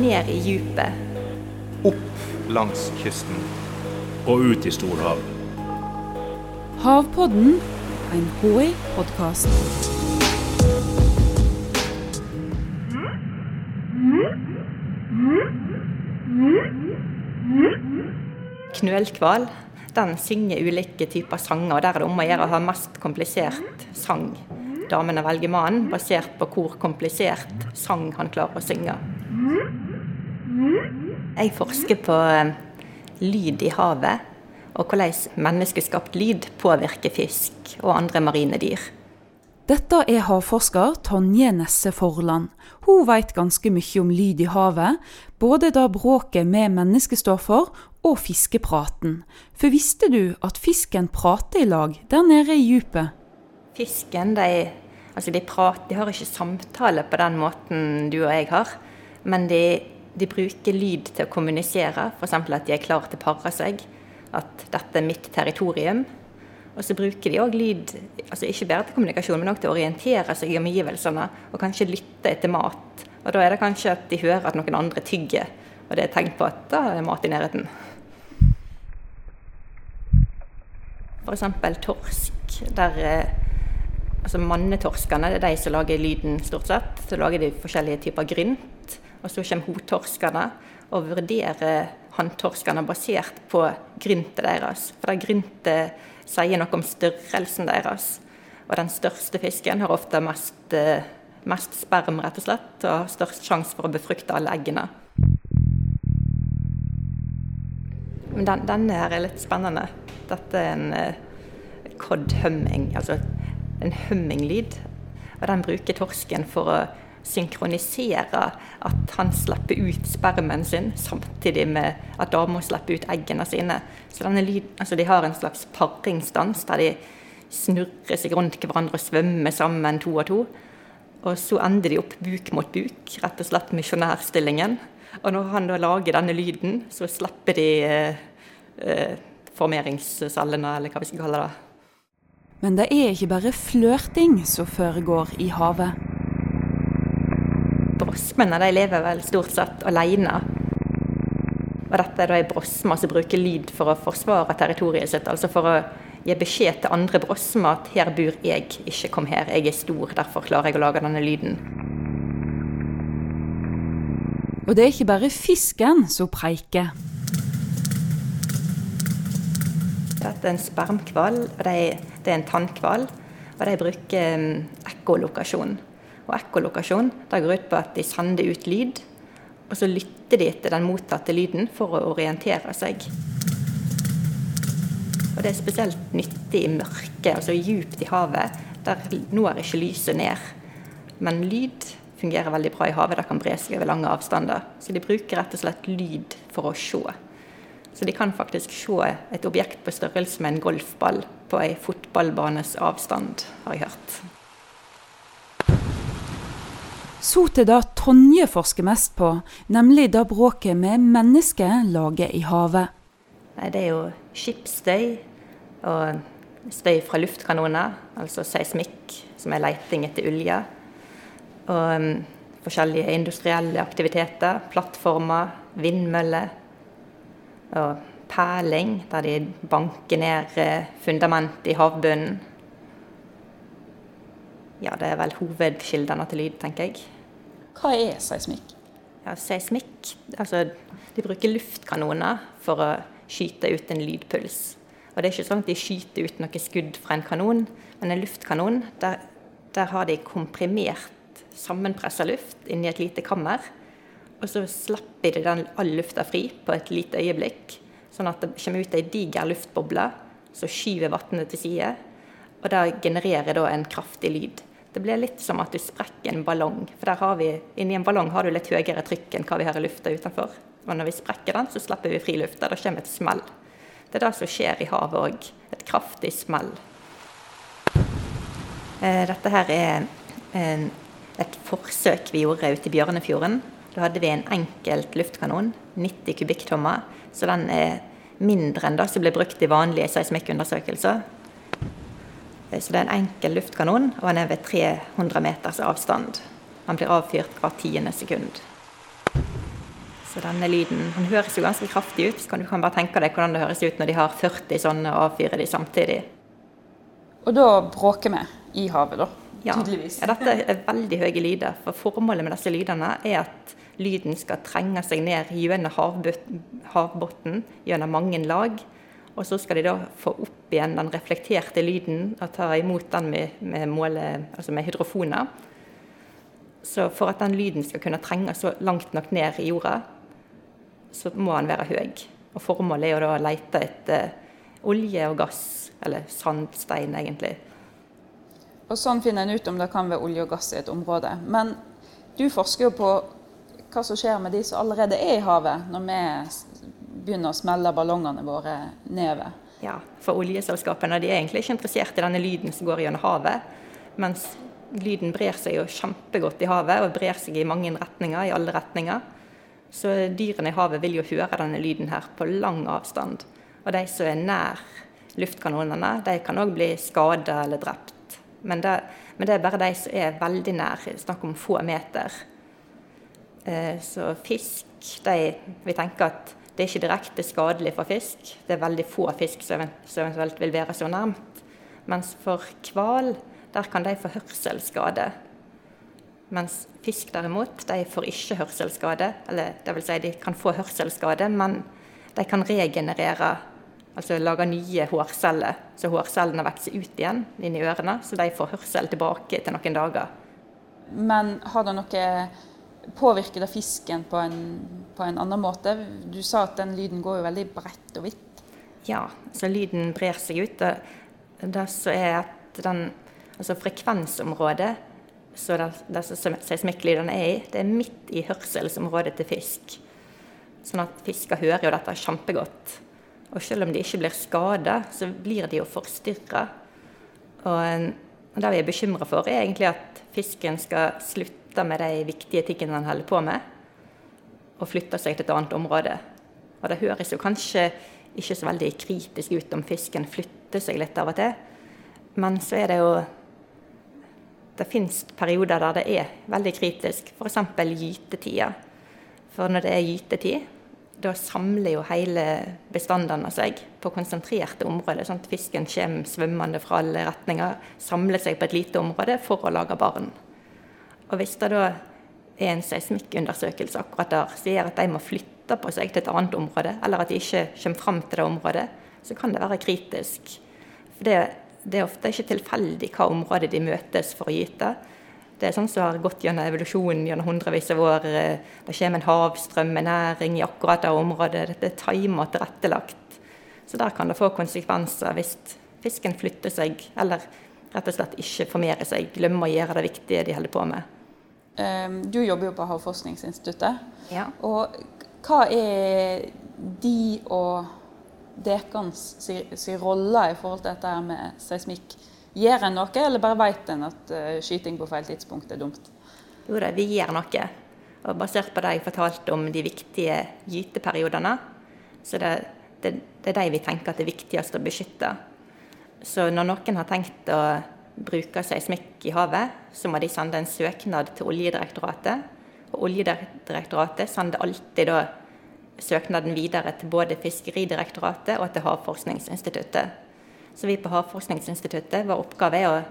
ned i djupet. Opp langs kysten. Og ut i storhavet. Havpodden, en HI-podkast. Knølhval den synger ulike typer sanger, og der er det om å gjøre å ha mest komplisert sang. Damene velger mannen basert på hvor komplisert sang han klarer å synge. Jeg forsker på eh, lyd i havet, og hvordan menneskeskapt lyd påvirker fisk og andre marine dyr. Dette er havforsker Tonje Nesse Forland. Hun vet ganske mye om lyd i havet, både da bråket med mennesker står for, og fiskepraten. For visste du at fisken prater i lag der nede i djupet? Fisken, de, altså de, prater, de har ikke samtale på den måten du og jeg har, men de, de bruker lyd til å kommunisere, f.eks. at de er klare til å pare seg, at dette er mitt territorium. Og så bruker de òg lyd altså ikke bare til kommunikasjon, men òg til å orientere seg i omgivelsene og kanskje lytte etter mat. Og da er det kanskje at de hører at noen andre tygger, og det er tegn på at da er mat i nærheten. F.eks. torsk. Der eh, altså Mannetorskene det er de som lager lyden, stort sett. Så lager de forskjellige typer grynt. Og så kommer hotorskene og vurderer hanntorskene basert på gryntet deres. For det gryntet sier noe om størrelsen deres. Og den største fisken har ofte mest, eh, mest sperm, rett og slett, og har størst sjanse for å befrukte alle eggene. Men den, denne her er litt spennende. Dette er en uh, cod humming, altså en humminglyd. Og den bruker torsken for å synkronisere at han slipper ut spermen sin, samtidig med at dama slipper ut eggene sine. Så denne lyd, altså De har en slags paringsdans der de snurrer seg rundt hverandre og svømmer sammen to og to. Og så ender de opp buk mot buk, rett og slett misjonærstillingen. Og når han da lager denne lyden, så slipper de eh, eh, formeringscellene, eller hva vi skal kalle det. Men det er ikke bare flørting som foregår i havet. Brosmene de lever vel stort sett alene. Og dette er da ei brosme som bruker lyd for å forsvare territoriet sitt. Altså for å gi beskjed til andre brosmer at 'her bor jeg, ikke kom her, jeg er stor', derfor klarer jeg å lage denne lyden. Og det er ikke bare fisken som preiker. Dette er en spermhval, og det er en tannkval. Og de bruker um, ekkolokasjon. Og ekkolokasjon går ut på at de sender ut lyd, og så lytter de etter den mottatte lyden for å orientere seg. Og det er spesielt nyttig i mørket, altså djupt i havet. Der når ikke lyset ned. Men lyd fungerer veldig bra i havet. Det kan bre seg over lange avstander. Så de bruker rett og slett lyd for å se. Så de kan faktisk se et objekt på størrelse med en golfball på ei fotballbanes avstand, har jeg hørt. Så til det Tonje forsker mest på, nemlig det bråket med mennesker lager i havet. Det er jo skipsstøy og støy fra luftkanoner, altså seismikk, som er leiting etter olje. Og um, forskjellige industrielle aktiviteter, plattformer, vindmøller. Og perling, der de banker ned fundamentet fundament i havbunnen. Ja, det er vel hovedkildene til lyd, tenker jeg. Hva er seismikk? Ja, seismikk Altså, de bruker luftkanoner for å skyte ut en lydpuls. Og det er ikke sånn at de skyter ut noe skudd fra en kanon, men en luftkanon, der, der har de komprimert, sammenpressa luft inni et lite kammer. Og så slapper de den all lufta fri på et lite øyeblikk, sånn at det kommer ut ei diger luftboble som skyver vannet til side. Og det genererer da en kraftig lyd. Det blir litt som at du sprekker en ballong. For der har vi, inni en ballong har du litt høyere trykk enn hva vi har i lufta utenfor. Og når vi sprekker den, så slipper vi fri lufta. Da kommer et smell. Det er det som skjer i havet òg. Et kraftig smell. Eh, dette her er et forsøk vi gjorde ute i Bjørnefjorden. Da hadde vi en enkelt luftkanon, 90 kubikktommer. Så den er mindre enn det som blir brukt i vanlige seismikkundersøkelser. Så det er en enkel luftkanon, og den er ved 300 meters avstand. Han blir avfyrt hvert tiende sekund. Så denne lyden Han høres jo ganske kraftig ut. Så kan du kan bare tenke deg hvordan det høres ut når de har 40 sånne og avfyrer de samtidig. Og da bråker vi i havet, da? Ja. Tydeligvis. ja, dette er veldig høye lyder. For formålet med disse lydene er at lyden skal trenge seg ned gjennom havbunnen gjennom mange lag. Og så skal de da få opp igjen den reflekterte lyden og ta imot den med, med, måle, altså med hydrofoner. Så for at den lyden skal kunne trenge så langt nok ned i jorda, så må den være høy. Og formålet er jo da å lete etter olje og gass, eller sandstein egentlig. Og sånn finner en ut om det kan være olje og gass i et område. Men du forsker jo på hva som skjer med de som allerede er i havet, når vi begynner å smelle ballongene våre nedover. Ja, for oljeselskapene de er egentlig ikke interessert i denne lyden som går gjennom havet. Mens lyden brer seg jo kjempegodt i havet, og brer seg i mange retninger, i alle retninger. Så dyrene i havet vil jo høre denne lyden her på lang avstand. Og de som er nær luftkanonene, de kan òg bli skada eller drept. Men det, men det er bare de som er veldig nær, snakk om få meter. Eh, Så fisk, de, vi tenker at det er ikke direkte skadelig for fisk. Det er veldig få fisk som eventuelt vil være så nærmt. Mens for hval, der kan de få hørselsskade. Mens fisk derimot, de får ikke hørselsskade. Eller vil si, de kan få hørselsskade, men de kan regenerere, altså lage nye hårceller. Så hårcellene vokser ut igjen inn i ørene, så de får hørsel tilbake til noen dager. Men har det noe Påvirker det fisken på en, på en annen måte? Du sa at den lyden går jo veldig bredt og vidt. Ja, så lyden brer seg ut. Og det som er at den altså frekvensområdet så disse seismikklydene er i, det er midt i hørselsområdet til fisk. Sånn at fisker hører jo dette kjempegodt. Og selv om de ikke blir skada, så blir de jo forstyrra. Og det vi er bekymra for, er egentlig at fisken skal slutte med de viktige tingene han holder på med, og flytter seg til et annet område. Og det høres jo kanskje ikke så veldig kritisk ut om fisken flytter seg litt av og til, men så er det jo Det fins perioder der det er veldig kritisk, f.eks. gytetida. For når det er gytetid, da samler jo hele bestandene seg på konsentrerte områder. sånn at fisken kommer svømmende fra alle retninger, samler seg på et lite område for å lage barn. Og hvis det da er en seismikkundersøkelse akkurat der gjør at de må flytte på seg til et annet område, eller at de ikke kommer fram til det området, så kan det være kritisk. For det, det er ofte ikke tilfeldig hva område de møtes for å gyte. Det er sånn som har gått gjennom evolusjonen gjennom hundrevis av år. Det kommer en havstrøm med næring i akkurat det området. Dette er timet og tilrettelagt. Så der kan det få konsekvenser hvis fisken flytter seg, eller rett og slett ikke formerer seg, glemmer å gjøre det viktige de holder på med. Ehm, Du jobber jo på Havforskningsinstituttet. Ja. Og hva er de og dekans si, si rolle i forhold til dette med seismikk? Gjør en noe, eller bare vet en at eh, skyting på feil tidspunkt er dumt? Jo da, vi gjør noe. Og basert på det jeg fortalte om de viktige gyteperiodene, så det, det, det er de vi tenker at det er viktigst å beskytte. Så når noen har tenkt å bruke seismikk i havet, så må de sende en søknad til Oljedirektoratet. Og Oljedirektoratet sender alltid da søknaden videre til både Fiskeridirektoratet og til Havforskningsinstituttet. Så vi på Havforskningsinstituttet, vår oppgave er å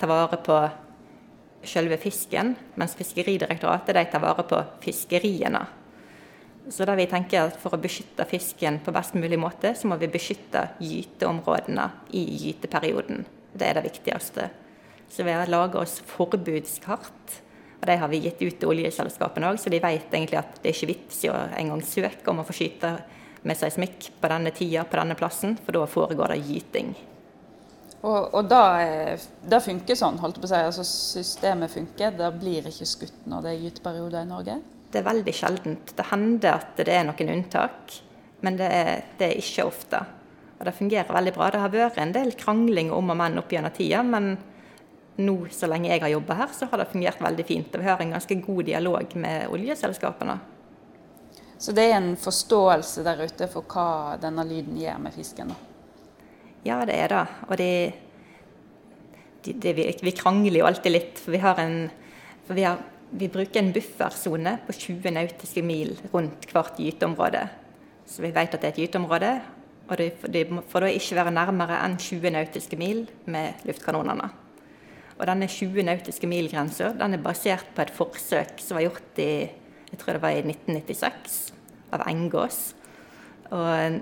ta vare på selve fisken, mens Fiskeridirektoratet de tar vare på fiskeriene. Så da vi tenker at For å beskytte fisken på best mulig måte, så må vi beskytte gyteområdene i gyteperioden. Det er det viktigste. Så vi har laga oss forbudskart. Og De har vi gitt ut til oljeselskapene òg, så de vet egentlig at det er ikke vits i å engang søke om å få skyte med seismikk på denne tida på denne plassen, for da foregår det gyting. Og, og da, da funker sånn, holdt på å si. Altså systemet funker. Det blir ikke skutt når det er gyteperioder i Norge. Det er veldig sjeldent. Det hender at det er noen unntak, men det er, det er ikke ofte. Og det fungerer veldig bra. Det har vært en del krangling om og men opp gjennom tida, men nå, så lenge jeg har jobba her, så har det fungert veldig fint. Og vi har en ganske god dialog med oljeselskapene. Så det er en forståelse der ute for hva denne lyden gjør med fisken. da. Ja, det er det. Og det, det, det, vi, vi krangler jo alltid litt, for vi har en for vi har vi bruker en buffersone på 20 nautiske mil rundt hvert gyteområde. Så vi vet at det er et gyteområde, og de, de får da ikke være nærmere enn 20 nautiske mil med luftkanonene. Og denne 20 nautiske mil-grensa er basert på et forsøk som var gjort i jeg tror det var i 1996, av Engås. Og,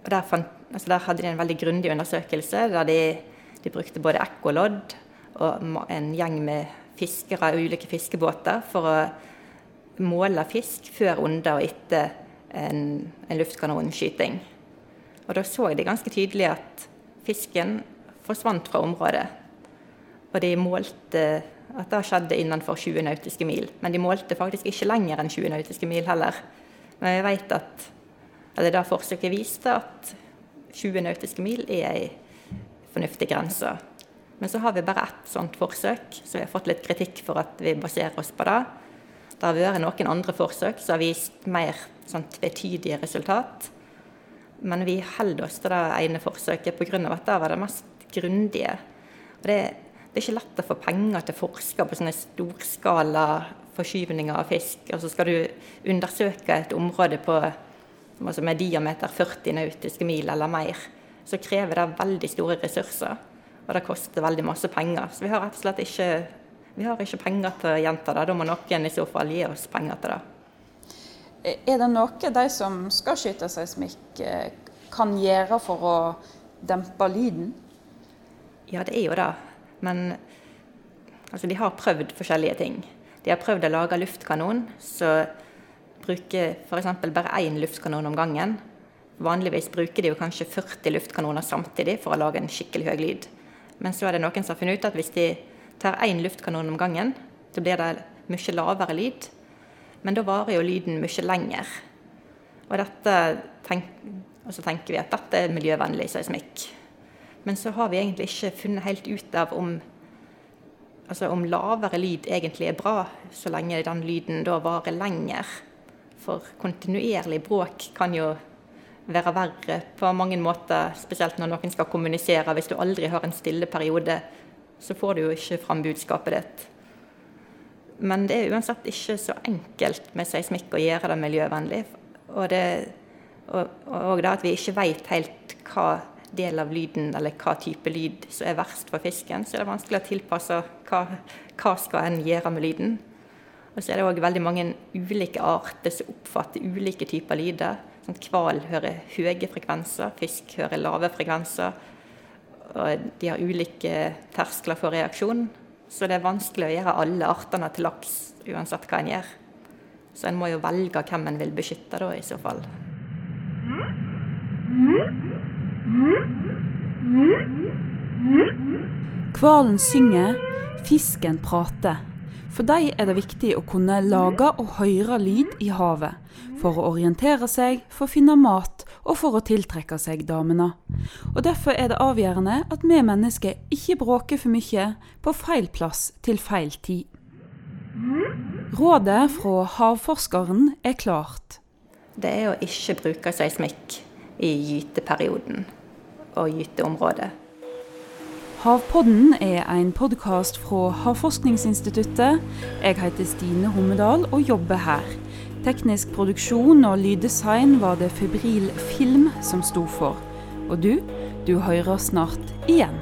og der, fant, altså der, hadde de en veldig grundig undersøkelse der de, de brukte både ekkolodd og en gjeng med fiskere og ulike fiskebåter for å måle fisk før, under og etter en, en luftkanonskyting. Og da så de ganske tydelig at fisken forsvant fra området. Og de målte at det skjedde innenfor 20 nautiske mil. Men de målte faktisk ikke lenger enn 20 nautiske mil heller. Men jeg vet at eller da forsøket viste at 20 nautiske mil er ei fornuftig grense. Men så har vi bare ett sånt forsøk, så vi har fått litt kritikk for at vi baserer oss på det. Det har vært noen andre forsøk som har vist mer sånn tvetydige resultat. Men vi holder oss til det ene forsøket pga. at det var det mest grundige. Og det det er ikke lett å få penger til å forske på sånne storskala forskyvninger av fisk. Og så skal du undersøke et område på, altså med diameter 40 nautiske mil eller mer. Så krever det veldig store ressurser, og det koster veldig masse penger. Så vi har rett og slett ikke, ikke penger til å gjenta det. Da må noen i så fall gi oss penger til det. Er det noe de som skal skyte seismikk, eh, kan gjøre for å dempe lyden? Ja, det er jo det. Men altså, de har prøvd forskjellige ting. De har prøvd å lage luftkanon som bruker f.eks. bare én luftkanon om gangen. Vanligvis bruker de jo kanskje 40 luftkanoner samtidig for å lage en skikkelig høy lyd. Men så er det noen som har funnet ut at hvis de tar én luftkanon om gangen, så blir det mye lavere lyd. Men da varer jo lyden mye lenger. Og, tenk, og så tenker vi at dette er miljøvennlig seismikk. Men så har vi egentlig ikke funnet helt ut av om, altså om lavere lyd egentlig er bra, så lenge den lyden da varer lenger. For kontinuerlig bråk kan jo være verre på mange måter, spesielt når noen skal kommunisere. Hvis du aldri har en stille periode, så får du jo ikke fram budskapet ditt. Men det er uansett ikke så enkelt med seismikk å gjøre det miljøvennlig. Og, det, og, og da at vi ikke vet helt hva del av lyden, eller hva type lyd som er verst for fisken, så er det vanskelig å tilpasse hva, hva skal en gjøre med lyden. Og så er det òg veldig mange ulike arter som oppfatter ulike typer lyder. Sånn, hval hører høye frekvenser, fisk hører lave frekvenser. Og de har ulike terskler for reaksjon. Så det er vanskelig å gjøre alle artene til laks, uansett hva en gjør. Så en må jo velge hvem en vil beskytte da, i så fall. Hvalen synger, fisken prater. For dem er det viktig å kunne lage og høre lyd i havet. For å orientere seg, for å finne mat og for å tiltrekke seg damene. Og Derfor er det avgjørende at vi mennesker ikke bråker for mye på feil plass til feil tid. Rådet fra havforskeren er klart. Det er å ikke bruke seismikk i gyteperioden og gyteområdet. Havpodden er en podkast fra Havforskningsinstituttet. Jeg heter Stine Hommedal og jobber her. Teknisk produksjon og lyddesign var det Febril Film som sto for. Og du, du hører snart igjen.